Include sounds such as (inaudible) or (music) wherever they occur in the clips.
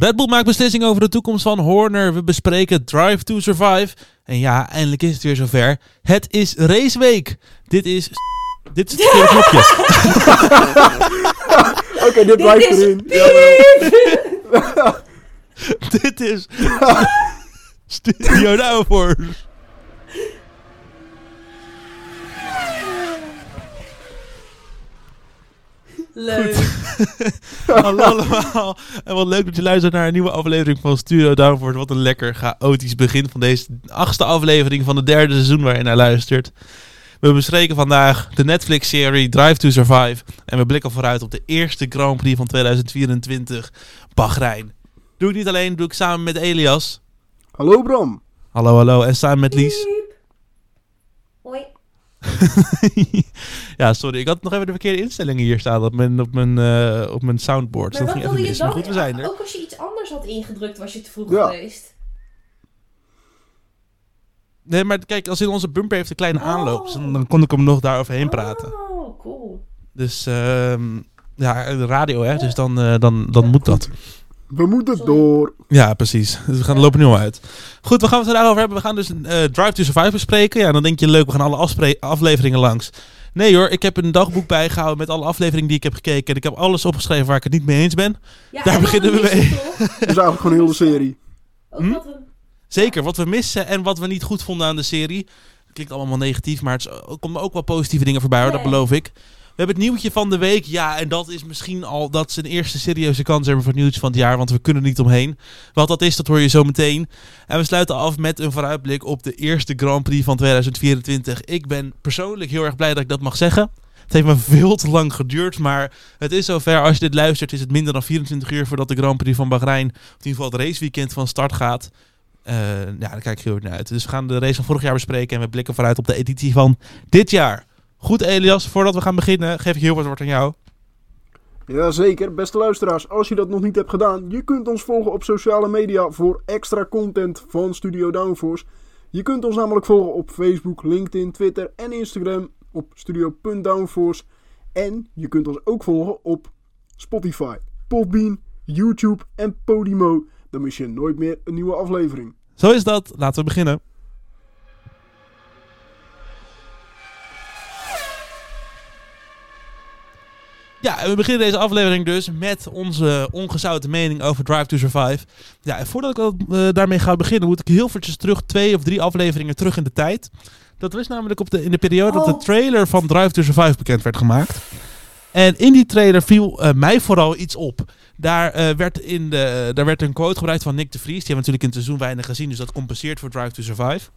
Red Bull maakt beslissing over de toekomst van Horner. We bespreken Drive to Survive. En ja, eindelijk is het weer zover. Het is raceweek. Dit is... Dit is het verkeerde (laughs) knopje. (laughs) Oké, dit blijft is erin. (laughs) Dit is... Studio Downforce. Leuk. (laughs) Hallo (laughs) allemaal. En wat leuk dat je luistert naar een nieuwe aflevering van Studio Downforce. Wat een lekker chaotisch begin van deze achtste aflevering van het derde seizoen waar je naar luistert. We bespreken vandaag de Netflix-serie Drive to Survive. En we blikken vooruit op de eerste Grand Prix van 2024, Bahrein. Doe ik niet alleen, doe ik samen met Elias. Hallo Bram. Hallo, hallo. En samen met Lies. (laughs) Ja, sorry. Ik had nog even de verkeerde instellingen hier staan op mijn, op mijn, eh, op mijn soundboard. Maar dat ging wilde even mis. Maar dan? goed, we zijn er. Ook als je iets anders had ingedrukt, was je te vroeg Ja. geweest. Nee, maar kijk, als in onze bumper heeft een kleine Oh. aanloop. Dus dan, dan kon ik hem nog daar overheen praten. Oh, cool. Dus ehm, ja, de radio, hè. Dus dan, eh, dan, dan moet dat. We moeten Sorry. door. Ja, precies. Dus we gaan lopen nu al uit. Goed, we gaan het vandaag over hebben. We gaan dus een eh, Drive to Survive bespreken. Ja, dan denk je leuk, we gaan alle afleveringen langs. Nee hoor, ik heb een dagboek bijgehouden met alle afleveringen die ik heb gekeken. En ik heb alles opgeschreven waar ik het niet mee eens ben. Ja, Daar beginnen we mee. Dus (laughs) eigenlijk gewoon heel de serie. Hm? we... Zeker, wat we missen en wat we niet goed vonden aan de serie. Klinkt allemaal negatief, maar het is- er komen ook wel positieve dingen voorbij hoor, dat beloof ik. We hebben het nieuwtje van de week. Ja, en dat is misschien al dat ze een eerste serieuze kans hebben voor nieuwtje van het jaar. Want we kunnen niet omheen. Wat dat is, dat hoor je zo meteen. En we sluiten af met een vooruitblik op de eerste Grand Prix van 2024. Ik ben persoonlijk heel erg blij dat ik dat mag zeggen. Het heeft me veel te lang geduurd, maar het is zover. Als je dit luistert, is het minder dan 24 uur voordat de Grand Prix van Bahrein, of in ieder geval het raceweekend van start gaat. Eh, ja, daar kijk ik heel erg naar uit. Dus we gaan de race van vorig jaar bespreken en we blikken vooruit op de editie van dit jaar. Goed, Elias, voordat we gaan beginnen, geef ik heel wat woord aan jou. Jazeker, beste luisteraars. Als je dat nog niet hebt gedaan, je kunt ons volgen op sociale media voor extra content van Studio Downforce. Je kunt ons namelijk volgen op Facebook, LinkedIn, Twitter en Instagram op studio.downforce. En je kunt ons ook volgen op Spotify, Podbean, YouTube en Podimo. Dan mis je nooit meer een nieuwe aflevering. Zo is dat. Laten we beginnen. Ja, en we beginnen deze aflevering dus met onze ongezouten mening over Drive to Survive. Ja, en voordat ik al, eh, daarmee ga beginnen, moet ik heel eventjes terug, twee of drie afleveringen terug in de tijd. Dat was namelijk op de, in de periode dat Oh. de trailer van Drive to Survive bekend werd gemaakt. En in die trailer viel eh, mij vooral iets op. Daar, eh, werd in de, daar werd een quote gebruikt van Nick de Vries. Die hebben we natuurlijk in het seizoen weinig gezien, dus dat compenseert voor Drive to Survive.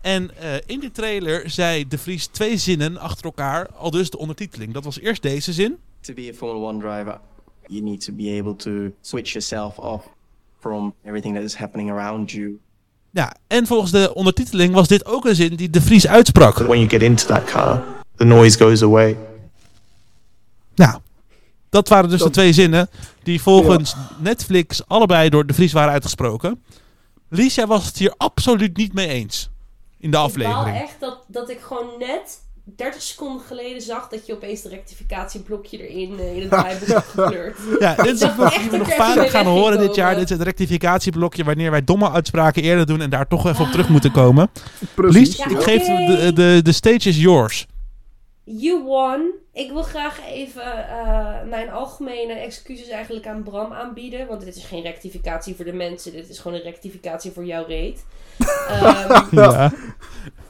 En in die trailer zei de Vries twee zinnen achter elkaar, al dus de ondertiteling. Dat was eerst deze zin. To be a Formula One driver, you need to be able to switch yourself off from everything that is happening around you. Ja, en volgens de ondertiteling was dit ook een zin die de Vries uitsprak. when you get into that car, the noise goes away. Nou, dat waren dus de twee zinnen die volgens Netflix allebei door de Vries waren uitgesproken. Liesja was het hier absoluut niet mee eens in de Ik aflevering. echt dat, dat ik gewoon net 30 seconden geleden zag dat je opeens de rectificatieblokje erin eh, in het draaiboek hebt gekleurd. (laughs) Ja, dit is blokje echt we even gaan horen dit jaar. Dit is het rectificatieblokje wanneer wij domme uitspraken eerder doen en daar toch even op terug moeten komen. Precies. Lies, Ja, ik geef de, de, de stage is yours. You won. Ik wil graag even eh, mijn algemene excuses eigenlijk aan Bram aanbieden. Want dit is geen rectificatie voor de mensen. Dit is gewoon een rectificatie voor jouw reet. (laughs) Ehm, Ja,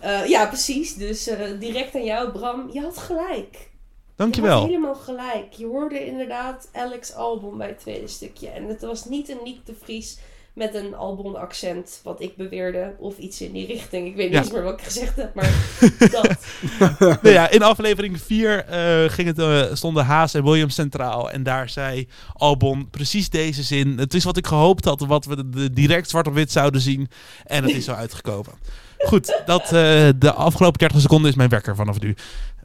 eh, ja, precies. Dus eh, direct aan jou, Bram. Je had gelijk. Je had dankjewel. helemaal gelijk. Je hoorde inderdaad Alex Albon bij het tweede stukje. En het was niet een Niek de Vries met een Albon accent, wat ik beweerde. Of iets in die richting. Ik weet niet Ja. eens meer wat ik gezegd heb, maar (laughs) dat. (laughs) Nee, ja, in aflevering 4 ging het, eh, stonden Haas en Williams centraal. En daar zei Albon precies deze zin. Het is wat ik gehoopt had, wat we de- direct zwart op wit zouden zien. En het is zo uitgekomen. Goed, dat, eh, de afgelopen 30 seconden is mijn wekker vanaf nu.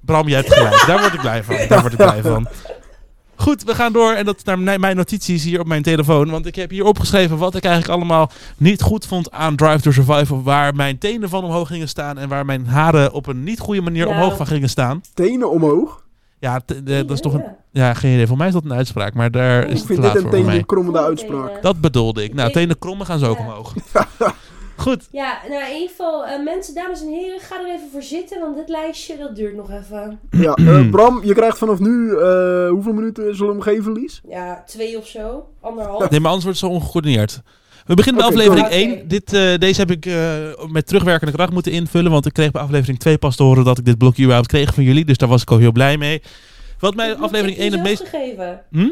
Bram, jij hebt gelijk. Daar word ik blij van. Daar word ik blij van. Goed, we gaan door. En dat naar mijn notities hier op mijn telefoon. Want ik heb hier opgeschreven wat ik eigenlijk allemaal niet goed vond aan Drive to Survive. Waar mijn tenen van omhoog gingen staan. En waar mijn haren op een niet goede manier Nou. omhoog van gingen staan. Tenen omhoog. Ja, de- dat is toch een... Ja. Geen idee. Voor mij is dat een uitspraak, maar daar Ik is Ik het te vind dit een voor mij. tenen krommende Goeie uitspraak. Dat bedoelde ik. Nou, Ik- tenen krommen gaan zo ook Ja. omhoog. (laughs) Goed. Ja, nou in ieder geval, eh, mensen, dames en heren, ga er even voor zitten, want dit lijstje, dat duurt nog even. Ja, eh, Bram, je krijgt vanaf nu, eh, hoeveel minuten zullen we hem geven, Lies? Ja, twee of zo, anderhalf. Nee, maar anders wordt het zo ongecoördineerd. We beginnen bij aflevering go. 1. Oké. Dit, eh, deze heb ik eh, met terugwerkende kracht moeten invullen. Want ik kreeg bij aflevering 2 pas te horen dat ik dit blokje überhaupt kreeg van jullie. Dus daar was ik al heel blij mee. Wat mij aflevering heb je 1 het meest... gegeven. Hm?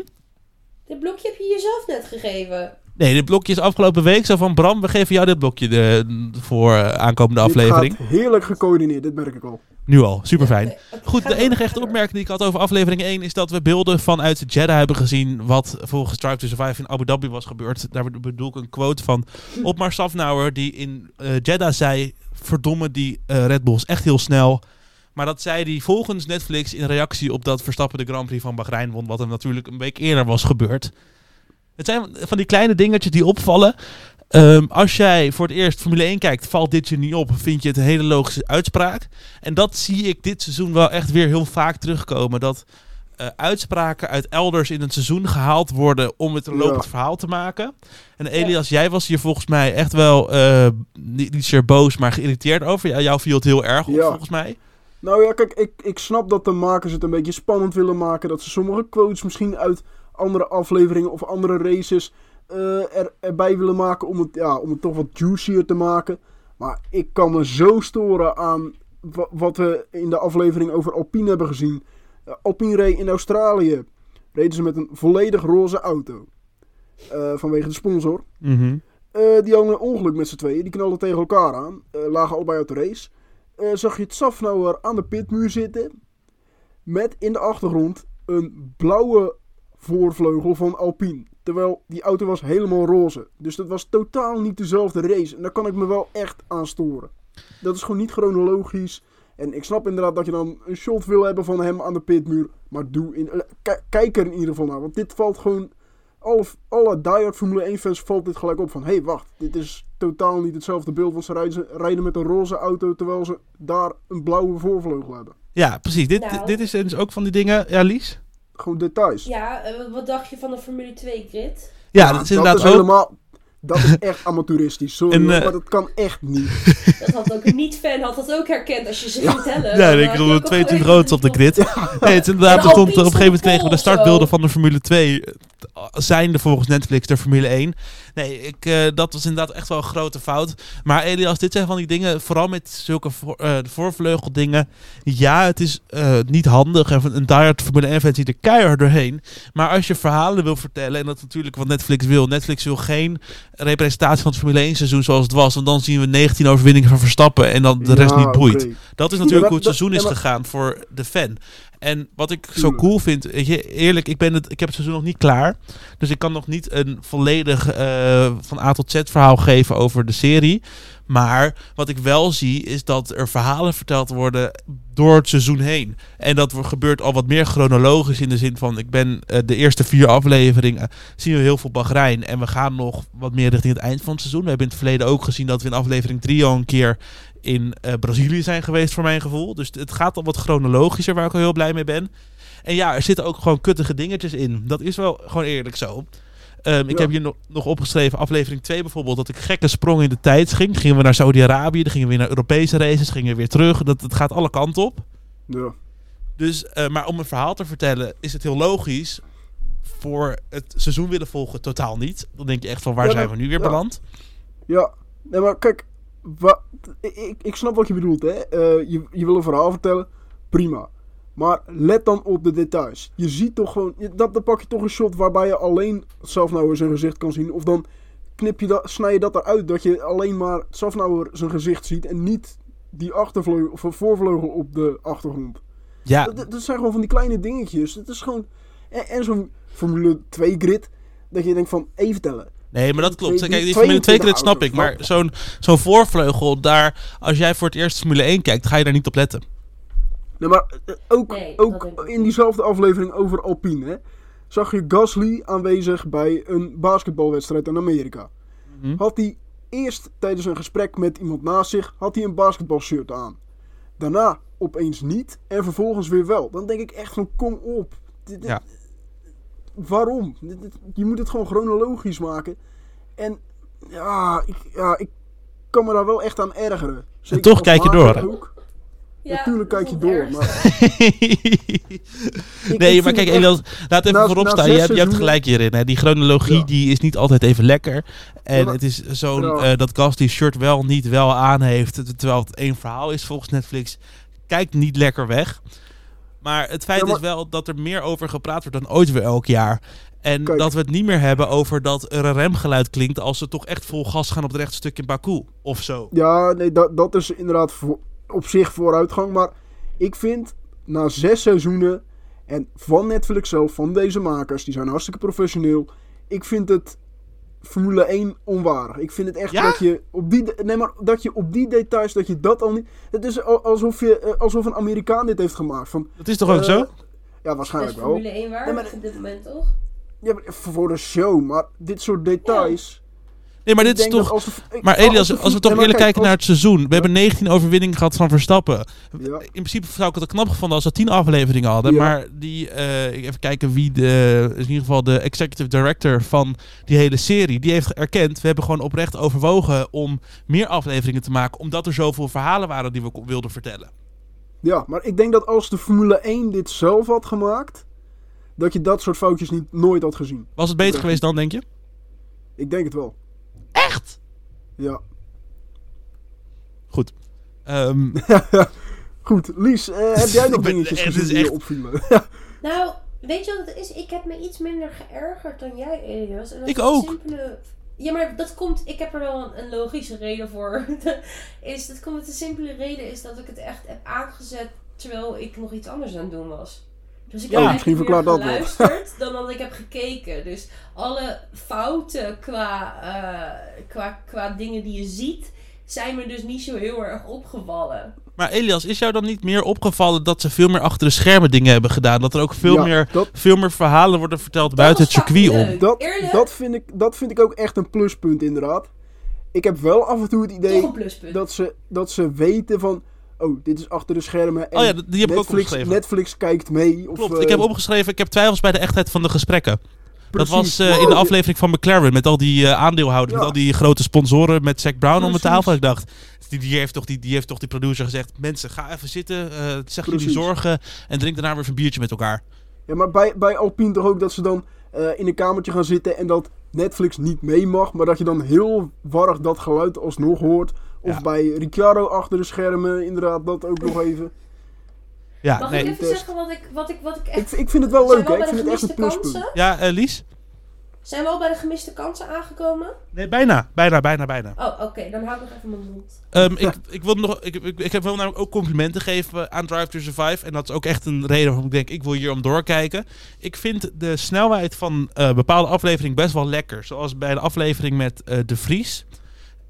Dit blokje heb je jezelf net gegeven. Nee, dit blokje is afgelopen week zo van Bram. We geven jou dit blokje de, voor eh, aankomende Dit aflevering. gaat heerlijk gecoördineerd, dit merk ik al. Nu al, super fijn. Oké, Goed, de enige echte opmerking die ik had over aflevering 1 is dat we beelden vanuit Jeddah hebben gezien wat volgens Drive to Survive in Abu Dhabi was gebeurd. Daar bedoel ik een quote van Opmar Safnauer die in eh, Jeddah zei, verdomme die eh, Red Bulls echt heel snel. Maar dat zei hij volgens Netflix in reactie op dat Verstappen de Grand Prix van Bahrein won, wat hem natuurlijk een week eerder was gebeurd. Het zijn van die kleine dingetjes die opvallen. Ehm, als jij voor het eerst Formule 1 kijkt, valt dit je niet op. Vind je het een hele logische uitspraak. En dat zie ik dit seizoen wel echt weer heel vaak terugkomen. Dat eh, uitspraken uit elders in het seizoen gehaald worden om het een Ja. lopend verhaal te maken. En Elias, jij was hier volgens mij echt wel eh, niet, niet zeer boos, maar geïrriteerd over. Ja, jou viel het heel erg op, Ja. volgens mij. Nou ja, kijk, ik, ik snap dat de makers het een beetje spannend willen maken. Dat ze sommige quotes misschien uit andere afleveringen of andere races eh, er, erbij willen maken om het, ja, om het toch wat juicier te maken. Maar ik kan me zo storen aan wa- wat we in de aflevering over Alpine hebben gezien. Eh, Alpine reed in Australië. Reden ze met een volledig roze auto. Eh, vanwege de sponsor. Mhm. Die hadden een ongeluk met z'n tweeën. Die knalden tegen elkaar aan. Lagen allebei uit de race. Zag je het Safnauer aan de pitmuur zitten. Met in de achtergrond een blauwe voorvleugel van Alpine. Terwijl die auto was helemaal roze. Dus dat was totaal niet dezelfde race. En daar kan ik me wel echt aan storen. Dat is gewoon niet chronologisch. En ik snap inderdaad dat je dan een shot wil hebben van hem aan de pitmuur. Maar doe in, eh, ki- kijk er in ieder geval naar. Want dit valt gewoon alle, alle diehard Formule 1 fans valt dit gelijk op van... Hé, hey, wacht, dit is totaal niet hetzelfde beeld. Want ze rijden, ze rijden met een roze auto... terwijl ze daar een blauwe voorvleugel hebben. Ja, precies. Dit, Nou. dit is dus ook van die dingen. Ja, Lies? Gewoon details. Ja, eh, wat- dacht je van de Formule 2 grid? Ja, dat is inderdaad is ook. helemaal... Dat is echt (laughs) amateuristisch. Sorry, En, eh, maar dat kan echt niet. (laughs) Dat had ook een niet-fan had dat ook herkend als je ze ging tellen. Ja, ik bedoel, had je ook 22 al rood op de grid. Nee, het is inderdaad, En er stond, op een gegeven moment kregen we de startbeelden van de Formule 2. Zijnde volgens Netflix de Formule 1. Nee, ik, eh, dat was inderdaad echt wel een grote fout. Maar Elias, dit zijn van die dingen, vooral met zulke voor, eh, voorvleugeldingen. Ja, het is eh, niet handig. En een diehard Formule 1 fan ziet er keihard doorheen. Maar als je verhalen wil vertellen, en dat is natuurlijk wat Netflix wil. Netflix wil geen representatie van het Formule 1 seizoen zoals het was. Want dan zien we 19 overwinningen van Verstappen en dan de rest Ja, niet boeit. Dat is natuurlijk Ja, hoe het dat- seizoen is gegaan voor de fan. En wat ik zo cool vind, weet je, eerlijk, ik, ben het, ik heb het seizoen nog niet klaar. Dus ik kan nog niet een volledig eh, van A tot Z verhaal geven over de serie. Maar wat ik wel zie, is dat er verhalen verteld worden door het seizoen heen. En dat gebeurt al wat meer chronologisch in de zin van... ik ben eh, de eerste vier afleveringen, zien we heel veel Bahrein. En we gaan nog wat meer richting het eind van het seizoen. We hebben in het verleden ook gezien dat we in aflevering 3 al een keer in eh, Brazilië zijn geweest, voor mijn gevoel. Dus het gaat al wat chronologischer, waar ik al heel blij mee ben. En ja, er zitten ook gewoon kuttige dingetjes in. Dat is wel gewoon eerlijk zo. Ehm, ik Ja. heb hier nog, nog opgeschreven, aflevering 2 bijvoorbeeld, dat ik gekke sprong in de tijd ging. Gingen we naar Saudi-Arabië, dan gingen we weer naar Europese races, gingen we weer terug. Dat, het gaat alle kanten op. Ja. Dus, eh, maar om een verhaal te vertellen, is het heel logisch. Voor het seizoen willen volgen, totaal niet. Dan denk je echt van, waar Ja, zijn dat- we nu weer ja. beland? Ja, nee, maar kijk, ik- ik snap wat je bedoelt, hè. Eh, je, je wil een verhaal vertellen, prima. Maar let dan op de details. Je ziet toch gewoon, dat, dan pak je toch een shot waarbij je alleen Safnauer zijn gezicht kan zien. Of dan knip je dat, snij je dat eruit, dat je alleen maar Safnauer zijn gezicht ziet en niet die achtervleugel of een voorvleugel op de achtergrond. Ja, Dat, dat zijn gewoon van die kleine dingetjes. Het is gewoon, en, en zo'n Formule 2 grid, dat je denkt van, even tellen. Nee, maar dat klopt. Kijk, die Formule 2 credit snap 22 ik. Maar zo'n zo'n voorvleugel, daar, als jij voor het eerst Formule 1 kijkt, ga je daar niet op letten. Nee, maar eh, ook, Nee, ook in diezelfde aflevering over Alpine, hè, zag je Gasly aanwezig bij een basketbalwedstrijd in Amerika. Mhm. Had hij eerst tijdens een gesprek met iemand naast zich, had hij een basketbalshirt aan. Daarna opeens niet en vervolgens weer wel. Dan denk ik echt van kom op. Dit- dit- Ja. Waarom? Dit- Je moet het gewoon chronologisch maken. En ja ik, ja, ik kan me daar wel echt aan ergeren. Zeker toch kijk je door, ook. Ja, Natuurlijk kijk je door, maar (laughs) nee, maar kijk, het echt- Elias, laat even na- voorop na staan. Je hebt, je hebt gelijk hierin. Hè. Die chronologie Ja. die is niet altijd even lekker. En Ja, maar- het is zo'n Ja. eh, dat Gas die shirt wel niet wel aan heeft. Terwijl het één verhaal is volgens Netflix. Kijkt niet lekker weg. Maar het feit Ja, maar- is wel dat er meer over gepraat wordt dan ooit weer elk jaar. En Kijk. dat we het niet meer hebben over dat er een remgeluid klinkt als ze toch echt vol gas gaan op het rechte stuk in Baku. Of zo. Ja, nee, dat, dat is inderdaad voor- op zich vooruitgang. Maar ik vind na zes seizoenen en van Netflix zelf, van deze makers, die zijn hartstikke professioneel. Ik vind het Formule 1 onwaardig. Ik vind het echt Ja? dat je op die, nee, maar dat je op die details, dat je dat al niet. Het is al- alsof, je, eh, alsof een Amerikaan dit heeft gemaakt. Van, Dat is toch ook eh, zo? Ja, waarschijnlijk wel. Formule 1 waardig Nee, maar- op dit moment, toch? Ja, maar voor de show, maar dit soort details. Nee, maar dit is toch... als ik- Maar Elias, als we toch eerlijk kijk, kijken naar het seizoen. We hebben 19 overwinningen gehad van Verstappen. Ja. In principe zou ik het knap gevonden als we 10 afleveringen hadden. Ja. Maar die, eh, even kijken wie de, in ieder geval de executive director van die hele serie, die heeft erkend, we hebben gewoon oprecht overwogen om meer afleveringen te maken, omdat er zoveel verhalen waren die we wilden vertellen. Ja, maar ik denk dat als de Formule 1 dit zelf had gemaakt, dat je dat soort foutjes niet, nooit had gezien. Was het beter geweest dan, denk je? Ik denk het wel. Echt? Ja. Goed. Ehm, (laughs) Goed, Lies, eh, heb jij nog ben- (laughs) dingetjes het is gezien die je echt- opvielen? (laughs) Nou, weet je wat het is? Ik heb me iets minder geërgerd dan jij, Elias. En dat Ik is ook. simpele- Ja, maar dat komt... Ik heb er wel een, een logische reden voor. is, dat komt met de simpele reden is dat ik het echt heb aangezet terwijl ik nog iets anders aan het doen was. Dus ik Ja, heb misschien verklaart meer dat wel. geluisterd dan dat ik heb gekeken. Dus alle fouten qua, eh, qua, qua dingen die je ziet, zijn me dus niet zo heel erg opgevallen. maar Elias, is jou dan niet meer opgevallen dat ze veel meer achter de schermen dingen hebben gedaan? Dat er ook veel, Ja, meer, dat, veel meer verhalen worden verteld buiten het circuit om? dat, Eerlijk? dat, vind ik, dat vind ik ook echt een pluspunt, inderdaad. Ik heb wel af en toe het idee dat ze, dat ze weten van... Oh, dit is achter de schermen. En Oh ja, die heb ik ook opgeschreven. Netflix kijkt mee. Of, Klopt, eh, ik heb opgeschreven, ik heb twijfels bij de echtheid van de gesprekken. precies. Dat was eh, in Oh, de aflevering van McLaren met al die eh, aandeelhouders, Ja. met al die grote sponsoren, met Zac Brown om de Precies. tafel. Ik dacht, die, die, heeft toch, die, die heeft toch die producer gezegd, mensen, ga even zitten, eh zeg jullie Precies. zorgen en drink daarna weer even een biertje met elkaar. Ja, maar bij, bij Alpine toch ook dat ze dan eh, in een kamertje gaan zitten en dat Netflix niet mee mag, maar dat je dan heel warrig dat geluid alsnog hoort. Of Ja. bij Ricciardo achter de schermen, inderdaad, dat ook nog even. Ja, Mag nee. ik even zeggen wat ik, wat ik, wat ik echt... Ik, ik vind het wel leuk, hè? Ik vind het echt een pluspunt. kansen? Ja, eh, Lies? Zijn we al bij de gemiste kansen aangekomen? Nee, bijna, bijna, bijna, bijna. Oh, oké. Dan hou ik nog even mijn mond. Ehm, (laughs) ik, ik wil nog, ik, ik, ik heb wil namelijk ook complimenten geven aan Drive to Survive. En dat is ook echt een reden waarom ik denk, ik wil hier om doorkijken. Ik vind de snelheid van eh, bepaalde afleveringen best wel lekker. Zoals bij de aflevering met eh, De Vries.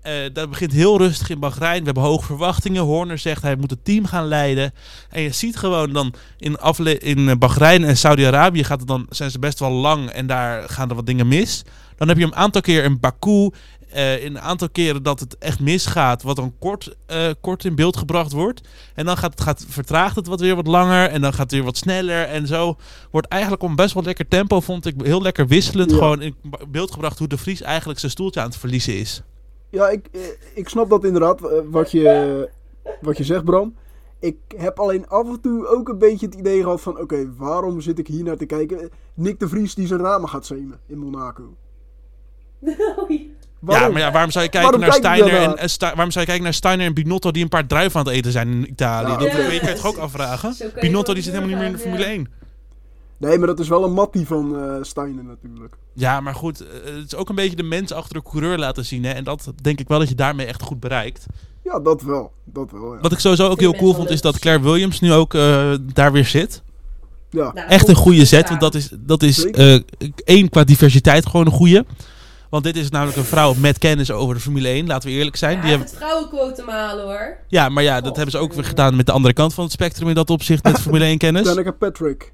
Eh, dat begint heel rustig in Bahrein. We hebben hoge verwachtingen. Horner zegt hij moet het team gaan leiden. En je ziet gewoon dan in, afle in Bahrein en Saudi-Arabië gaat het dan, zijn ze best wel lang. En daar gaan er wat dingen mis. Dan heb je een aantal keer in Baku. eh, in een aantal keren dat het echt misgaat. Wat dan kort, eh, kort in beeld gebracht wordt. En dan gaat het, gaat, vertraagt het wat weer wat langer. En dan gaat het weer wat sneller. En zo wordt eigenlijk om best wel lekker tempo. Vond ik heel lekker wisselend. Ja. Gewoon in beeld gebracht hoe de Vries eigenlijk zijn stoeltje aan het verliezen is. Ja, ik, eh, ik snap dat inderdaad, eh, wat je, wat je zegt, Bram. Ik heb alleen af en toe ook een beetje het idee gehad van... Oké, waarom zit ik hier naar te kijken? Nick de Vries die zijn ramen gaat zemen in Monaco. (laughs) Ja, Waarom? maar ja, waarom zou je kijken Waarom naar Steiner en, en Sta- waarom zou je kijken naar Steiner en Binotto die een paar druiven aan het eten zijn in Italië? Ja, dat ja, kun je ja, toch ook afvragen? Binotto die zit helemaal niet meer in de Formule doorgaan, 1. Nee, maar dat is wel een mattie van eh Steiner natuurlijk. Ja, maar goed, eh, het is ook een beetje de mens achter de coureur laten zien. Hè? En dat denk ik wel dat je daarmee echt goed bereikt. Ja, dat wel. Dat wel, ja. Wat ik sowieso ook heel cool vond, is dat leuk. Claire Williams nu ook eh, daar weer zit. ja. Nou, Echt een goed, goede goed zet, want dat is, dat is eh, één qua diversiteit gewoon een goede. Want dit is namelijk een vrouw met kennis over de Formule 1, laten we eerlijk zijn. Ja, Die hebben, het vrouwenquotum halen hoor. ja, maar ja, dat hebben ze ook weer gedaan met de andere kant van het spectrum in dat opzicht met (laughs) Formule 1 kennis. Danica Patrick.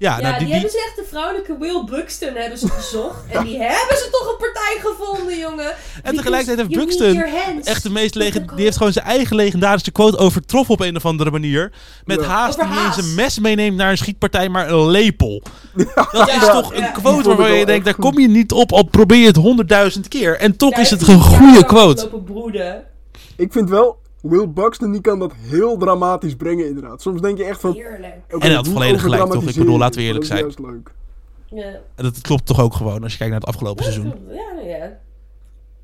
Ja, Ja, nou, die, die, die, hebben ze echt de vrouwelijke Will Buxton hebben ze gezocht. en die hebben ze toch een partij gevonden, jongen. En tegelijkertijd heeft Buxton echt de meest lege... Met de Die heeft gewoon zijn eigen legendarische quote overtroffen op een of andere manier. Met Ja. haast die Over niet eens haast. een mes meeneemt naar een schietpartij, maar een lepel. (laughs) Dat Ja, is toch ja. een quote Die waarvan je denkt, daar kom je niet op, al probeer je het honderdduizend keer. En toch Daar is het een goede quote. Ik vind wel, Will Buxton die kan dat heel dramatisch brengen inderdaad. Soms denk je echt van... Heerlijk. En hij had volledig gelijk, toch? Ik bedoel, laten we eerlijk Dat is zijn. juist leuk. Ja. En dat klopt toch ook gewoon als je kijkt naar het afgelopen seizoen. Ja, ja.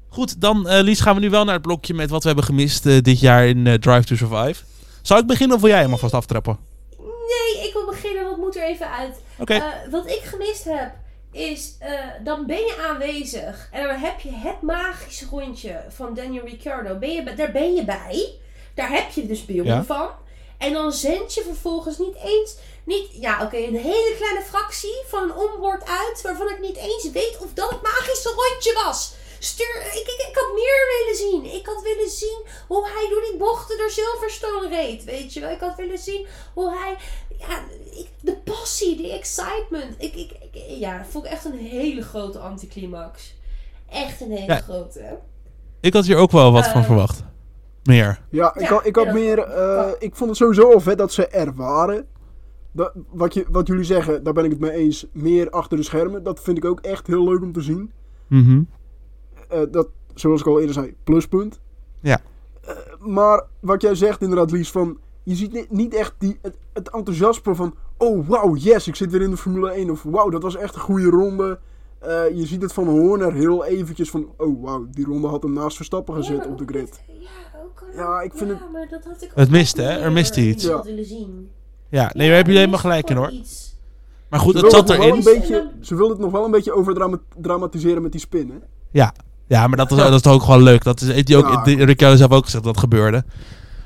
Goed, dan eh, Lies gaan we nu wel naar het blokje met wat we hebben gemist eh, dit jaar in eh, Drive to Survive. Zal ik beginnen of wil jij hem alvast aftrappen? Nee, ik wil beginnen, wat moet er even uit? Oké. Eh, wat ik gemist heb, is eh, dan ben je aanwezig en dan heb je het magische rondje van Daniel Ricciardo. Ben je, daar ben je bij. Daar heb je dus beelden Ja. van. En dan zend je vervolgens niet eens, niet, ja oké, een hele kleine fractie van een onboard uit waarvan ik niet eens weet of dat het magische rondje was. Stuur, ik, ik, ik had meer willen zien. Ik had willen zien hoe hij door die bochten door Silverstone reed. Weet je wel? Ik had willen zien hoe hij. Ja, ik, de passie, de excitement. Ik, ik, ik, ja, dat vond ik echt een hele grote anticlimax. Echt een hele Ja. grote. Ik had hier ook wel wat van Eh. verwacht. Meer. Ja, ik Ja, had, ik had meer... eh, ik vond het sowieso al vet dat ze er waren. Dat, wat, je, wat jullie zeggen, daar ben ik het mee eens. Meer achter de schermen. Dat vind ik ook echt heel leuk om te zien. Mhm. Eh, dat, zoals ik al eerder zei, pluspunt. Ja. Eh, maar wat jij zegt inderdaad, Lies, van... Je ziet ni- niet echt die, het, het enthousiasme van... Oh, wauw, yes, ik zit weer in de Formule 1. Of wauw, dat was echt een goede ronde. Eh, je ziet het van Horner heel eventjes van... Oh, wauw, die ronde had hem naast Verstappen gezet op de grid. niet- Ja, ook al- Ja, ik vind ja, het- maar dat had ik Het ook miste, hè? Er miste iets. Ja. zien. Ja, nee, Ja, daar heb je helemaal gelijk in hoor. iets. Maar goed, Ze het zat het nog wel erin. beetje, ze wilden het nog wel een beetje overdramatiseren met die spin, hè? Ja, ja maar dat is, dat is toch ook gewoon leuk. Dat is, heeft hij ook, Ricciardo zelf ook gezegd dat dat gebeurde.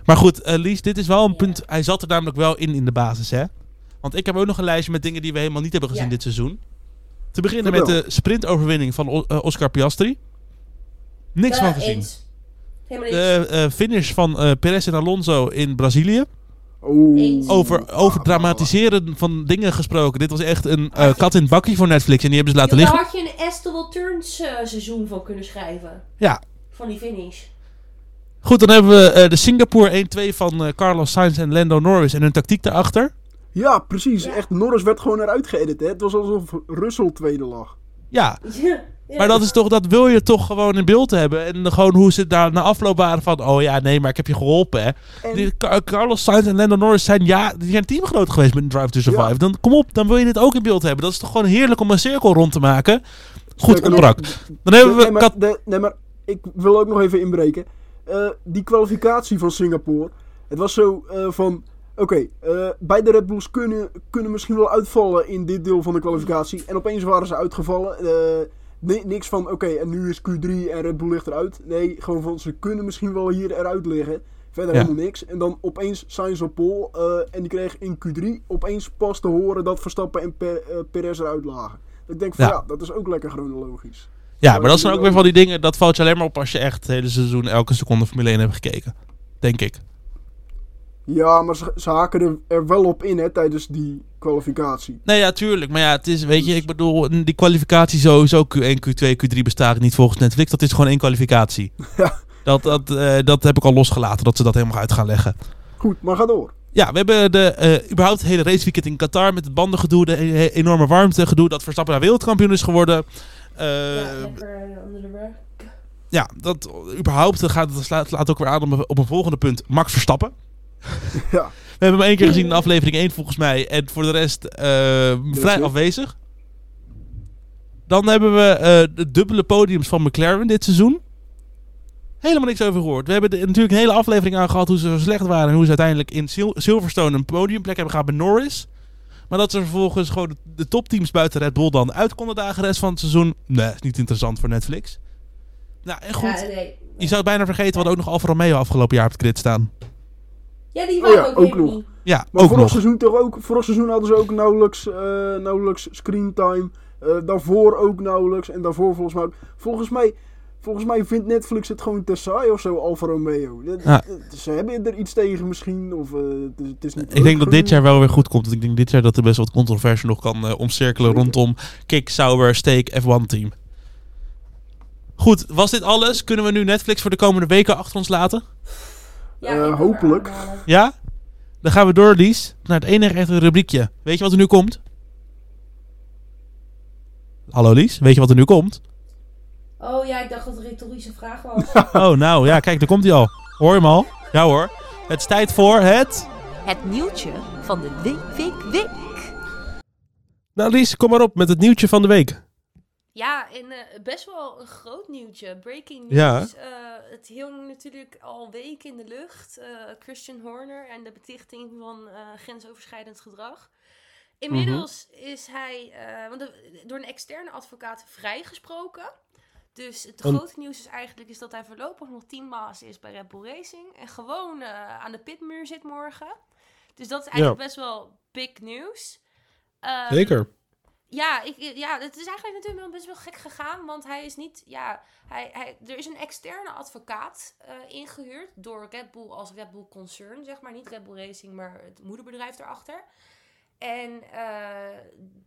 Maar goed, eh, Lies, dit is wel een punt. Hij zat er namelijk wel in in de basis, hè? Want ik heb ook nog een lijstje met dingen die we helemaal niet hebben gezien Ja. dit seizoen. Te beginnen met de sprintoverwinning van O- eh, Oscar Piastri. Niks Ja, van gezien. eens. Helemaal niks. De eh, finish van eh Perez en Alonso in Brazilië. Eens. Over, over dramatiseren van dingen gesproken. Dit was echt een eh, kat in het bakkie voor Netflix. En die hebben ze laten Daar liggen. had je een Estival Turns eh, seizoen van kunnen schrijven. Ja. Van die finish. Goed, dan hebben we eh, de Singapore 1-2 van eh, Carlos Sainz en Lando Norris. En hun tactiek daarachter. Ja, precies. Ja. Echt, Norris werd gewoon eruit geëdit, hè? Het was alsof Russell tweede lag. (laughs) Ja. Maar dat, is toch, dat wil je toch gewoon in beeld hebben. En gewoon hoe ze daar na afloop waren van... Oh ja, nee, maar ik heb je geholpen, hè. En- Die, Car- Carlos Sainz en Lando Norris zijn, ja, die zijn teamgenoot geweest met Drive to Survive. Ja. Dan kom op, dan wil je dit ook in beeld hebben. Dat is toch gewoon heerlijk om een cirkel rond te maken. Goed, brak. Dan hebben we... nee, maar, de- nee, maar ik wil ook nog even inbreken. Eh, die kwalificatie van Singapore. Het was zo eh, van... Oké, eh, beide Red Bulls kunnen, kunnen misschien wel uitvallen in dit deel van de kwalificatie. En opeens waren ze uitgevallen. Eh, ni- niks van, oké, en nu is Q3 en Red Bull ligt eruit. Nee, gewoon van, ze kunnen misschien wel hier eruit liggen. Verder Ja. helemaal niks. En dan opeens Sainz op pole. eh, en die kreeg in Q3 opeens pas te horen dat Verstappen en Pe- Perez eruit lagen. Ik denk van, Ja. ja, dat is ook lekker chronologisch. ja, maar dat zijn ook weer van die dingen... Dat valt je alleen maar op als je echt het hele seizoen... elke seconde Formule 1 hebt gekeken. Denk ik. Ja, maar ze, ze haken er, er wel op in hè, tijdens die kwalificatie. Nee, ja, tuurlijk. Maar ja, het is, weet je, ik bedoel, die kwalificatie sowieso Q1, Q2, Q3 bestaat niet volgens Netflix. Dat is gewoon één kwalificatie. (laughs) Ja. Dat, dat, eh, dat heb ik al losgelaten, dat ze dat helemaal uit gaan leggen. Goed, maar ga door. Ja, we hebben de, eh, überhaupt het hele raceweekend in Qatar met het bandengedoe, de enorme warmtegedoe, dat Verstappen daar wereldkampioen is geworden. Eh, ja, lekker onder de ja, dat überhaupt dat gaat, dat slaat, slaat ook weer aan op een, op een volgende punt. Max Verstappen. (laughs) Ja. We hebben hem één keer gezien in aflevering 1 volgens mij. En voor de rest eh, vrij afwezig. Dan hebben we eh, de dubbele podiums van McLaren dit seizoen. Helemaal niks over gehoord. We hebben de- natuurlijk een hele aflevering aan gehad hoe ze zo slecht waren. En hoe ze uiteindelijk in Sil- Silverstone een podiumplek hebben gehad bij Norris. Maar dat ze vervolgens gewoon de, de topteams buiten Red Bull dan uit konden dagen de rest van het seizoen. Nee, is niet interessant voor Netflix. Nou, en goed. Ja, nee. Je zou het bijna vergeten, we hadden ook nog Alfa Romeo afgelopen jaar op het grid staan. Ja, die Oh waren ja, ook, ook nog. niet. Ja, Maar ook vorig nog. seizoen toch ook, vorig seizoen hadden ze ook nauwelijks, eh nauwelijks screentime. Eh daarvoor ook nauwelijks. En daarvoor volgens mij ook. Volgens mij, volgens mij vindt Netflix het gewoon te saai of zo, Alfa Romeo. Ja. Ze hebben er iets tegen misschien. Of eh, het, is, het is niet Ik denk dat dit jaar wel weer goed komt. Want ik denk dit jaar dat er best wat controverse nog kan eh, omcirkelen Zeker. rondom Kick, Sauber, Steak, F1 team. Goed, was dit alles? Kunnen we nu Netflix voor de komende weken achter ons laten? Ja, Eh, hopelijk. Ja? Dan gaan we door, Lies, naar het enige echte rubriekje. Weet je wat er nu komt? Hallo Lies, weet je wat er nu komt? Oh ja, ik dacht dat het een retorische vraag was. (laughs) Oh, nou ja, kijk, daar komt hij al. Hoor je hem al? Ja hoor. Het is tijd voor het... Het nieuwtje van de week, week, week. Nou Lies, kom maar op met het nieuwtje van de week. Ja, en eh, best wel een groot nieuwtje. Breaking Ja. news. Het hing natuurlijk al weken in de lucht. Eh, Christian Horner en de betichting van eh, grensoverschrijdend gedrag. Inmiddels is hij eh, want de- door een externe advocaat vrijgesproken. Dus het grote nieuws is eigenlijk is dat hij voorlopig nog teambaas is bij Red Bull Racing. En gewoon aan de pitmuur zit morgen. Dus dat is eigenlijk best wel big nieuws. Ehm, ja, ik, ja, het is eigenlijk natuurlijk wel best wel gek gegaan. Want hij is niet. Ja, hij, hij, er is een externe advocaat eh, ingehuurd door Red Bull als Red Bull Concern, zeg maar. Niet Red Bull Racing, maar het moederbedrijf erachter. En eh,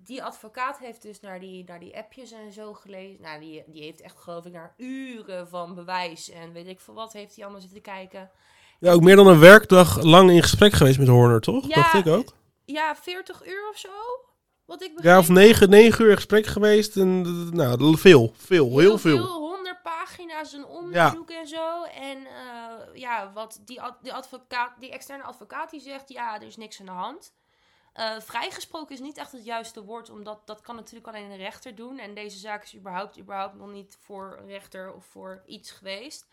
die advocaat heeft dus naar die, naar die appjes en zo gelezen. Nou, die, die heeft echt, geloof ik, naar uren van bewijs en weet ik veel wat heeft hij allemaal zitten kijken. Ja, ook meer dan een werkdag lang in gesprek geweest met Horner, toch? Ja, Dacht ik ook. Ja, 40 uur of zo. Wat ik Ja, begreep. of negen, negen uur gesprek geweest. En, nou, veel. Veel, heel, veel. 100 pagina's een onderzoek en zo. En eh, ja, wat die, die, advocaat, die externe advocaat die zegt, ja, er is niks aan de hand. Eh, vrijgesproken is niet echt het juiste woord, omdat dat kan natuurlijk alleen een rechter doen. En deze zaak is überhaupt, überhaupt nog niet voor een rechter of voor iets geweest.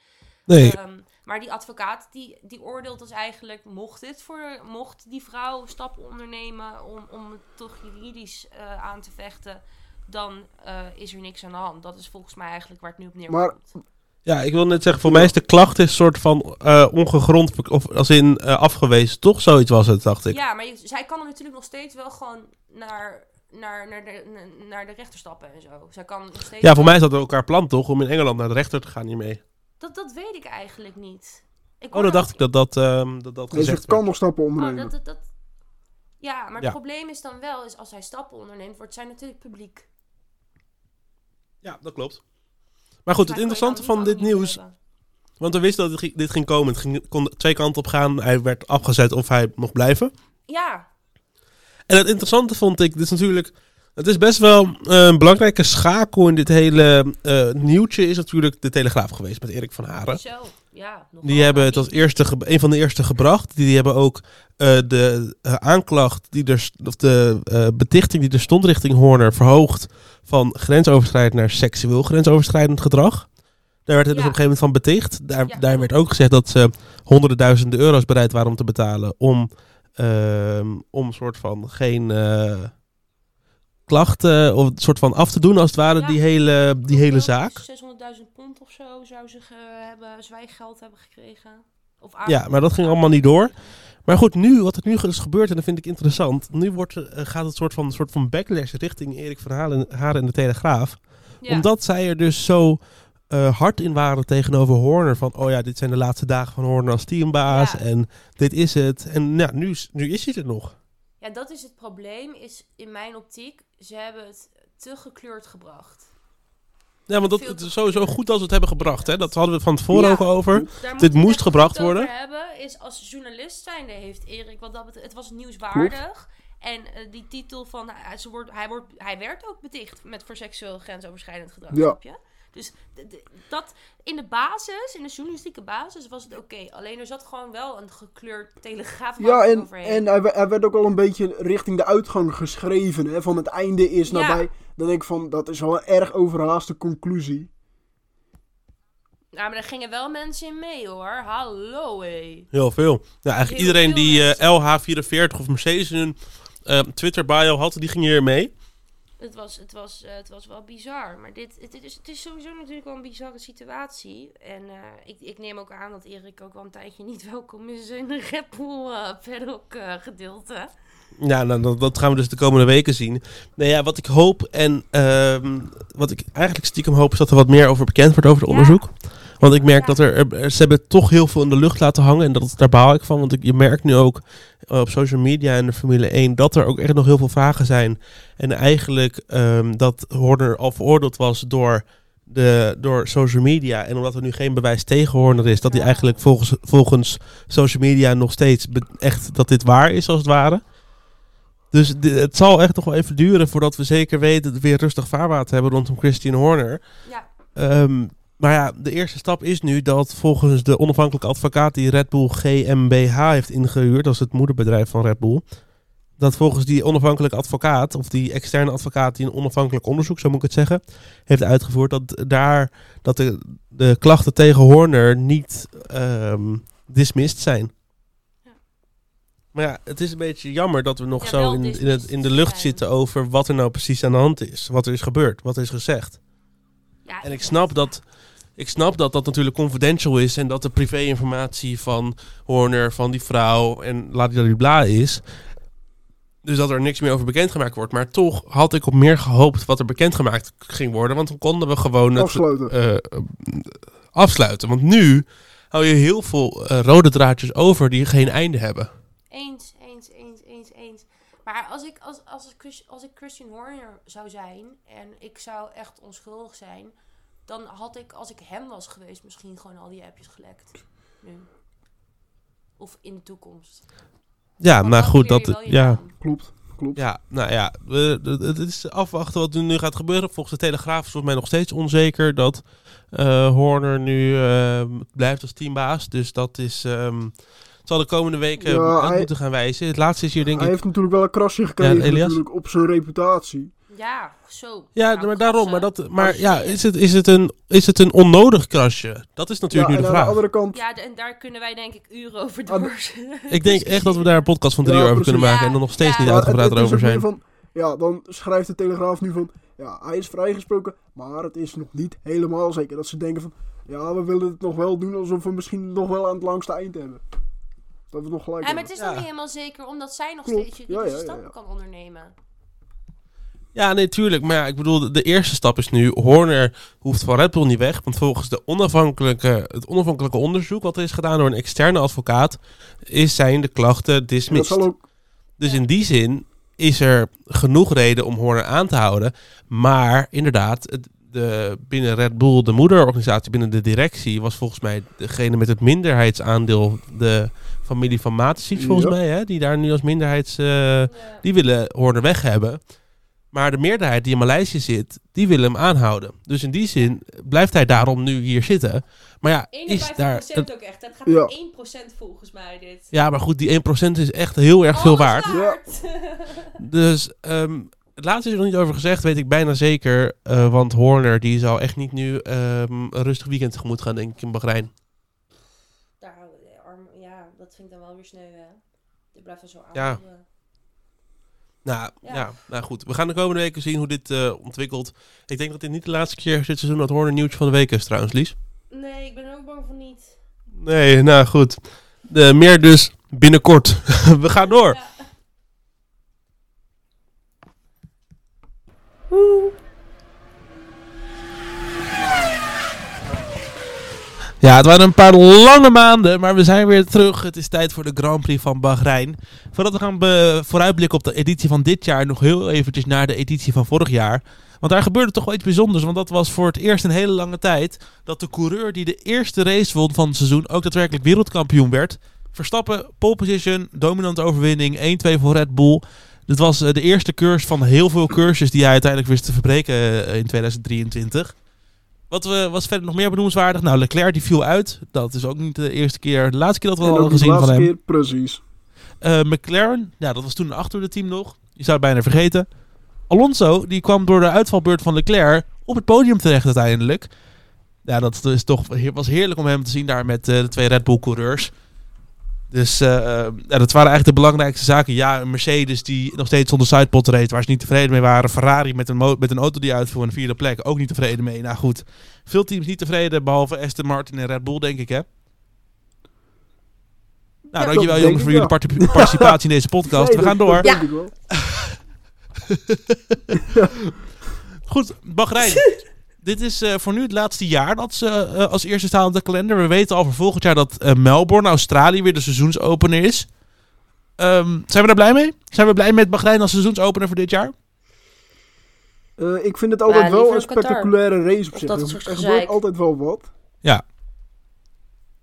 Nee, Ehm, maar die advocaat die, die oordeelt dus eigenlijk, mocht, dit voor, mocht die vrouw stappen ondernemen om, om het toch juridisch eh, aan te vechten, dan eh, is er niks aan de hand. Dat is volgens mij eigenlijk waar het nu op neerkomt. Maar- ja, ik wil net zeggen, voor mij is de klacht is soort van eh, ongegrond, of als in eh, afgewezen. Toch zoiets was het, dacht ik. Ja, maar je- zij kan er natuurlijk nog steeds wel gewoon naar, naar, naar, de, na- naar de rechter stappen en zo. Zij kan nog steeds Ja, voor mij is dat ook elkaar plan, toch? Om in Engeland naar de rechter te gaan hiermee. Dat, dat weet ik eigenlijk niet. Ik Oh, dan dacht ik dat dat, ehm, dat, dat Dus gezegd kan werd. nog stappen Oh, ondernemen. dat, dat, dat... Ja, maar Ja. het probleem is dan wel, is als hij stappen onderneemt, wordt zij natuurlijk publiek. Ja, dat klopt. Maar goed, het interessante van dit nieuws... hebben. Want we wisten dat dit ging- dit ging komen. Het ging, kon twee kanten op gaan. Hij werd afgezet of hij mocht blijven. Ja, En het interessante vond ik, dit is natuurlijk... Het is best wel eh, een belangrijke schakel in dit hele eh, nieuwtje... is natuurlijk de Telegraaf geweest met Erik van Haren. zo. Ja. Die hebben het als eerste, een van de eerste gebracht. Die hebben ook eh, de aanklacht, die er, of de betichting die er stond richting Horner verhoogd van grensoverschrijdend naar seksueel grensoverschrijdend gedrag. Daar werd het dus op een gegeven moment van beticht. Daar, Ja, daar werd ook gezegd dat ze honderden duizenden euro's bereid waren om te betalen om, ehm, om een soort van geen klachten of een soort van af te doen als het ware Ja. die hele, die hele zaak. 600.000 pond of zo zou ze ge- hebben, zwijggeld hebben gekregen. Of Ja, maar dat ging allemaal niet door. Maar goed, nu, wat er nu is gebeurd, en dat vind ik interessant. Nu wordt, er- eh, gaat het soort van, soort van backlash richting Erik van Halen, Haren en de Telegraaf. Ja. Omdat zij er dus zo eh, hard in waren tegenover Horner. Van, oh ja, dit zijn de laatste dagen van Horner als teambaas. Ja. En dit is het. En ja, nu, is- nu is hij er nog. Ja, dat is het probleem, is in mijn optiek, ze hebben het te gekleurd gebracht. Ja, want dat het is sowieso goed als we het hebben gebracht. Hè? Dat hadden we van tevoren Ja. ook over. Dit moest het gebracht worden. hebben is als journalist zijnde heeft Erik wat dat betreft, het was nieuwswaardig. En eh, die titel van hij, ze wordt, hij, wordt, hij werd ook beticht met voor seksueel grensoverschrijdend gedrag, Ja. Dus dat in de basis, in de journalistieke basis, was het oké. Alleen er zat gewoon wel een gekleurd telegraaf Ja, en, overheen. en hij, we- hij werd ook al een beetje richting de uitgang geschreven. Hè, van het einde is Ja. nabij. Dan denk ik van, dat is wel een erg overhaaste conclusie. Nou, maar daar gingen wel mensen in mee hoor. Hallo hé. Heel veel. Ja, eigenlijk Heel iedereen die eh, mensen. LH44 of Mercedes in hun eh, Twitter bio had, die ging hier mee. Het was, het, was, eh, het was wel bizar. Maar dit, het, het is, het is sowieso natuurlijk wel een bizarre situatie. En eh, ik, ik neem ook aan dat Erik ook wel een tijdje niet (laughs) welkom is in de Red Bull paddock eh, gedeelte. Ja, nou, dat, dat gaan we dus de komende weken zien. Nou ja, wat ik hoop en ehm, wat ik eigenlijk stiekem hoop is dat er wat meer over bekend wordt over het Ja. onderzoek. Want ik merk Ja. dat er, er- ze hebben toch heel veel in de lucht laten hangen en dat, daar baal ik van. Want ik, je merkt nu ook op social media en de Formule 1 dat er ook echt nog heel veel vragen zijn. En eigenlijk ehm, dat Horner al veroordeeld was door de, door social media en omdat er nu geen bewijs tegen Horner is, dat hij eigenlijk volgens, volgens social media nog steeds echt dat dit waar is als het ware. Dus het zal echt nog wel even duren voordat we zeker weten dat we weer rustig vaarwater hebben rondom Christian Horner. Ja. Ehm, maar ja, de eerste stap is nu dat volgens de onafhankelijke advocaat die Red Bull GmbH heeft ingehuurd, dat is het moederbedrijf van Red Bull, dat volgens die onafhankelijke advocaat, of die externe advocaat die een onafhankelijk onderzoek, zo moet ik het zeggen, heeft uitgevoerd, dat daar dat de, de klachten tegen Horner niet ehm dismissed zijn. Ja. Maar ja, het is een beetje jammer dat we nog Ja, zo in, in, het, in de lucht zijn. zitten over wat er nou precies aan de hand is. Wat er is gebeurd, wat er is gezegd. Ja, En ik snap dat, ik snap dat dat natuurlijk confidential is en dat de privé-informatie van Horner, van die vrouw en bla is. Dus dat er niks meer over bekendgemaakt wordt. Maar toch had ik op meer gehoopt wat er bekendgemaakt ging worden. Want dan konden we gewoon het Afsluiten. eh, afsluiten. Want nu hou je heel veel eh, rode draadjes over die geen einde hebben. Eens, eens, eens, eens, eens. Maar als ik, als, als, ik Chris- als ik Christian Horner zou zijn en ik zou echt onschuldig zijn, dan had ik, als ik hem was geweest, misschien gewoon al die appjes gelekt. Nu. Of in de toekomst. Ja, maar dan goed, dat... Ja, naam. Klopt, klopt. Ja, nou ja, het- is afwachten wat er nu gaat gebeuren. Volgens de Telegraaf is volgens mij nog steeds onzeker dat eh, Horner nu ehm, blijft als teambaas. Dus dat is, ehm, het zal de komende weken Ja, uit hij- moeten gaan wijzen. Het laatste is hier denk Hij ik... heeft natuurlijk wel een krasje gekregen natuurlijk, op zijn reputatie. Ja, zo. Ja, Nou, maar daarom. Maar, dat, maar ja, is het, is, het een, is het een onnodig krasje? Dat is natuurlijk nu de aan de vraag. andere kant, Ja, en daar kunnen wij denk ik uren over door. (laughs) Ik denk echt dat we daar een podcast van drie Ja, uur over kunnen maken en dan nog steeds Ja. niet uitgebreid ook zijn. Van, ja, dan schrijft de Telegraaf nu van... Ja, hij is vrijgesproken, maar het is nog niet helemaal zeker. Dat ze denken van... Ja, we willen het nog wel doen alsof we misschien nog wel aan het langste eind hebben. Dat we nog gelijk Ja, maar het is nog niet helemaal zeker, omdat zij nog Klopt. steeds je Ja, ja, juridische ja, stappen ja. kan ondernemen. Ja, nee, tuurlijk. Maar ja, ik bedoel, de, de eerste stap is nu... Horner hoeft van Red Bull niet weg. Want volgens de onafhankelijke, het onafhankelijke onderzoek... wat er is gedaan door een externe advocaat... is zijn de klachten dat dismissed. ook... Dus in die zin is er genoeg reden om Horner aan te houden. Maar inderdaad, het- de, binnen Red Bull, de moederorganisatie, binnen de directie... was volgens mij degene met het minderheidsaandeel... de familie van Matisic, volgens Ja. mij, hè, die daar nu als minderheids... eh, die willen Horner weg hebben. Maar de meerderheid die in Maleisië zit, die willen hem aanhouden. Dus in die zin blijft hij daarom nu hier zitten. Maar ja, is daar... het- ook echt. Het gaat Ja. om 1% volgens mij dit. ja, maar goed, die 1% is echt heel erg veel Alles waard. (laughs) Dus ehm, het laatste is er nog niet over gezegd, weet ik bijna zeker. eh, want Horner die zal echt niet nu ehm, een rustig weekend tegemoet gaan, denk ik, in Bahrein. Daar, ja, dat vind ik dan wel weer sneu, hè. Dit blijft wel zo aan. Ja. Nou, ja. Ja. nou goed. We gaan de komende weken zien hoe dit eh, ontwikkelt. Ik denk dat dit niet de laatste keer dit seizoen dat Horner nieuwtje van de week is trouwens, Lies. Nee, ik ben er ook bang voor niet. Nee, nou goed. De, meer dus binnenkort. (laughs) We gaan door. Ja. Ja, het waren een paar lange maanden, maar we zijn weer terug. Het is tijd voor de Grand Prix van Bahrein. Voordat we gaan vooruitblikken op de editie van dit jaar, nog heel eventjes naar de editie van vorig jaar. Want daar gebeurde toch wel iets bijzonders, want dat was voor het eerst een hele lange tijd dat de coureur die de eerste race won van het seizoen ook daadwerkelijk wereldkampioen werd. Verstappen, pole position, dominante overwinning, 1-2 voor Red Bull. Dit was eh, de eerste cursus van heel veel cursus die hij uiteindelijk wist te verbreken eh, in 2023. Wat we, was verder nog meer benoemenswaardig? Nou, Leclerc die viel uit. Dat is ook niet de eerste keer. De laatste keer dat we al de gezien van laatste hem. keer, precies. Eh, McLaren, ja, dat was toen achter de team nog. Je zou het bijna vergeten. Alonso, die kwam door de uitvalbeurt van Leclerc op het podium terecht uiteindelijk. Ja, dat is toch, was heerlijk om hem te zien daar met eh, de twee Red Bull coureurs. Dus eh, eh, ja, dat waren eigenlijk de belangrijkste zaken. Ja, een Mercedes die nog steeds zonder sidepod reed, waar ze niet tevreden mee waren. Ferrari met een, met een auto die uitvoer in de vierde plek, ook niet tevreden mee. Nou goed, veel teams niet tevreden, behalve Aston Martin en Red Bull, denk ik, hè? Nou, Ja, dankjewel jongens voor jullie parti- participatie in deze podcast. We gaan door. (laughs) wel. (laughs) Goed, Bahrein. (laughs) Dit is eh, voor nu het laatste jaar dat ze eh, als eerste staan op de kalender. We weten al voor volgend jaar dat eh, Melbourne, Australië, weer de seizoensopener is. Ehm, zijn we daar blij mee? Zijn we blij met Bahrein als seizoensopener voor dit jaar? Eh, ik vind het altijd Ja, wel een Qatar. spectaculaire race op zich. dat Er, er gebeurt altijd wel wat. Ja.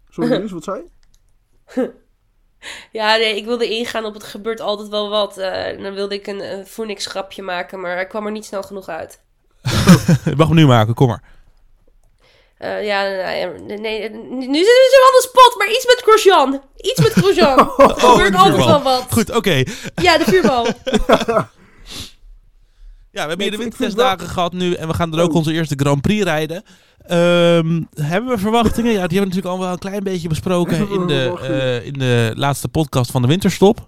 Sorry, (laughs) Lies, wat zei je? Ja, nee, ik wilde ingaan op het gebeurt altijd wel wat. Eh, en dan wilde ik een, een Phoenix grapje maken, maar ik kwam er niet snel genoeg uit. (laughs) Je mag hem nu maken, kom maar. Eh, ja, nee, nee, nee, nu zitten we zo aan de spot, maar iets met Grosjean. Iets met Grosjean. (laughs) Er Oh, gebeurt de altijd wel wat. Goed, oké. Ja, de vuurbal. (laughs) Ja, we hebben hier de wintertestdagen gehad nu en we gaan er ook Oh. onze eerste Grand Prix rijden. Ehm, hebben we verwachtingen? Ja, die hebben we natuurlijk al wel een klein beetje besproken in de, eh, in de laatste podcast van de winterstop.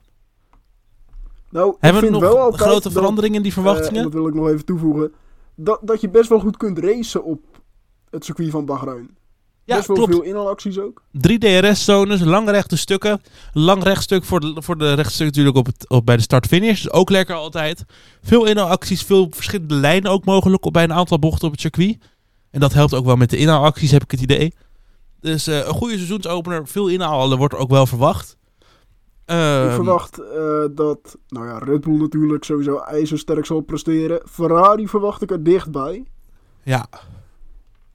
Nou, ik Hebben we nog grote veranderingen in die eh, en verwachtingen? dat wil ik nog even toevoegen. Dat, dat je best wel goed kunt racen op het circuit van Bahrein. ja, best wel klopt. veel inhaalacties ook. Drie DRS-zones, lang rechte stukken. Lang rechtstuk voor de, voor de rechtstuk natuurlijk op het, op, bij de start-finish. Dus ook lekker altijd. Veel inhaalacties, veel verschillende lijnen ook mogelijk op, bij een aantal bochten op het circuit. En dat helpt ook wel met de inhaalacties, heb ik het idee. Dus eh, een goede seizoensopener, veel inhalen wordt ook wel verwacht. Ik Ehm, verwacht eh, dat, nou ja, Red Bull natuurlijk sowieso ijzersterk zal presteren. Ferrari verwacht ik er dichtbij. Ja,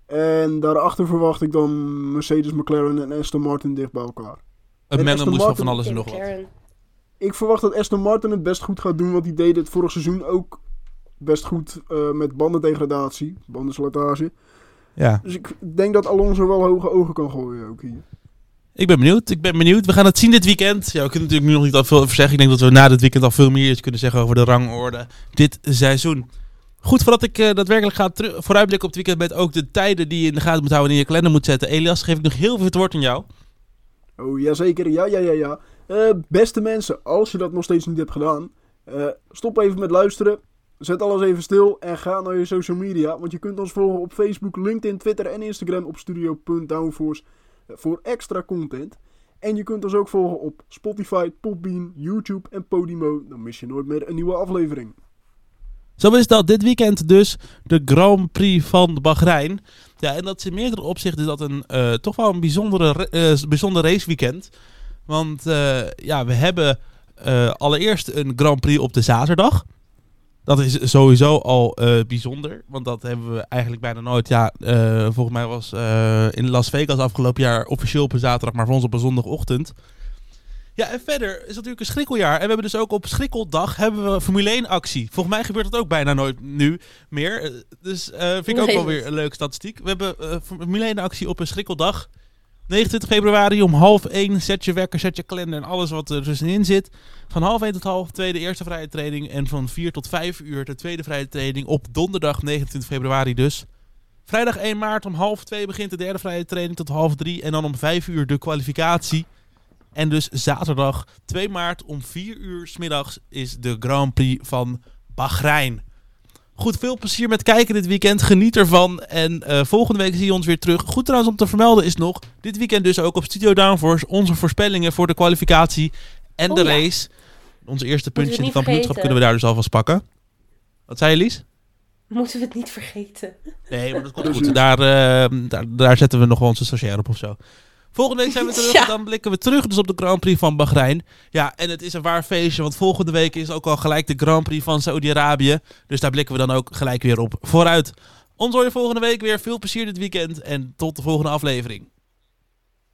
En daarachter verwacht ik dan Mercedes, McLaren en Aston Martin dicht bij elkaar. mengelmoes Aston van Martin- van alles en nog wat. McLaren. Ik verwacht dat Aston Martin het best goed gaat doen, want die deed het vorig seizoen ook best goed eh, met bandendegradatie, bandenslijtage. Ja. Dus ik denk dat Alonso wel hoge ogen kan gooien ook hier. Ik ben benieuwd, ik ben benieuwd. We gaan het zien dit weekend. Ja, we kunnen natuurlijk nu nog niet al veel over zeggen. Ik denk dat we na dit weekend al veel meer iets kunnen zeggen over de rangorde dit seizoen. Goed, voordat ik eh, daadwerkelijk ga vooruitblikken op het weekend met ook de tijden die je in de gaten moet houden en in je kalender moet zetten. Elias, geef ik nog heel veel het woord aan jou. Oh, jazeker. Ja, ja, ja, ja. Eh, beste mensen, als je dat nog steeds niet hebt gedaan, eh, stop even met luisteren. Zet alles even stil en ga naar je social media. Want je kunt ons volgen op Facebook, LinkedIn, Twitter en Instagram op studio.downforce voor extra content. En je kunt ons ook volgen op Spotify, Podbean, YouTube en Podimo. Dan mis je nooit meer een nieuwe aflevering. Zo is dat dit weekend dus de Grand Prix van Bahrein. Ja, en dat is in meerdere opzichten dat een, eh, toch wel een bijzondere, eh, bijzonder raceweekend. Want eh, ja, we hebben allereerst een Grand Prix op de zaterdag. Dat is sowieso al eh, bijzonder, want dat hebben we eigenlijk bijna nooit. Ja, eh, volgens mij was eh, in Las Vegas afgelopen jaar officieel op een zaterdag, maar voor ons op een zondagochtend. Ja, en verder is het natuurlijk een schrikkeljaar. En we hebben dus ook op schrikkeldag hebben we Formule 1 actie. Volgens mij gebeurt dat ook bijna nooit nu meer. Dus vind ik ook wel weer een leuke statistiek. We hebben Formule 1 actie op een schrikkeldag. 29 februari om half 1. Zet je wekker, zet je kalender en alles wat er tussenin zit. Van half 1 tot half 2 de eerste vrije training. En van 4 tot 5 uur de tweede vrije training op donderdag 29 februari dus. Vrijdag 1 maart om half 2 begint de derde vrije training tot half 3. En dan om 5 uur de kwalificatie. En dus zaterdag 2 maart om 4 uur 's middags is de Grand Prix van Bahrein. Goed, veel plezier met kijken dit weekend. Geniet ervan. En eh, volgende week zie je ons weer terug. Goed trouwens om te vermelden is nog, dit weekend dus ook op Studio Downforce onze voorspellingen voor de kwalificatie en Oh de ja. race. Onze eerste puntje in het kampioenschap vergeten. kunnen we daar dus alvast pakken. Wat zei je, Lies? Moeten we het niet vergeten. Nee, maar dat komt (laughs) goed. Daar, eh, daar, daar zetten we nog wel onze stagiair op of zo. Volgende week zijn we terug. (laughs) Ja. Dan blikken we terug dus op de Grand Prix van Bahrein. Ja, en het is een waar feestje. Want volgende week is ook al gelijk de Grand Prix van Saudi-Arabië. Dus daar blikken we dan ook gelijk weer op vooruit. Ons hoor je volgende week weer. Veel plezier dit weekend. En tot de volgende aflevering.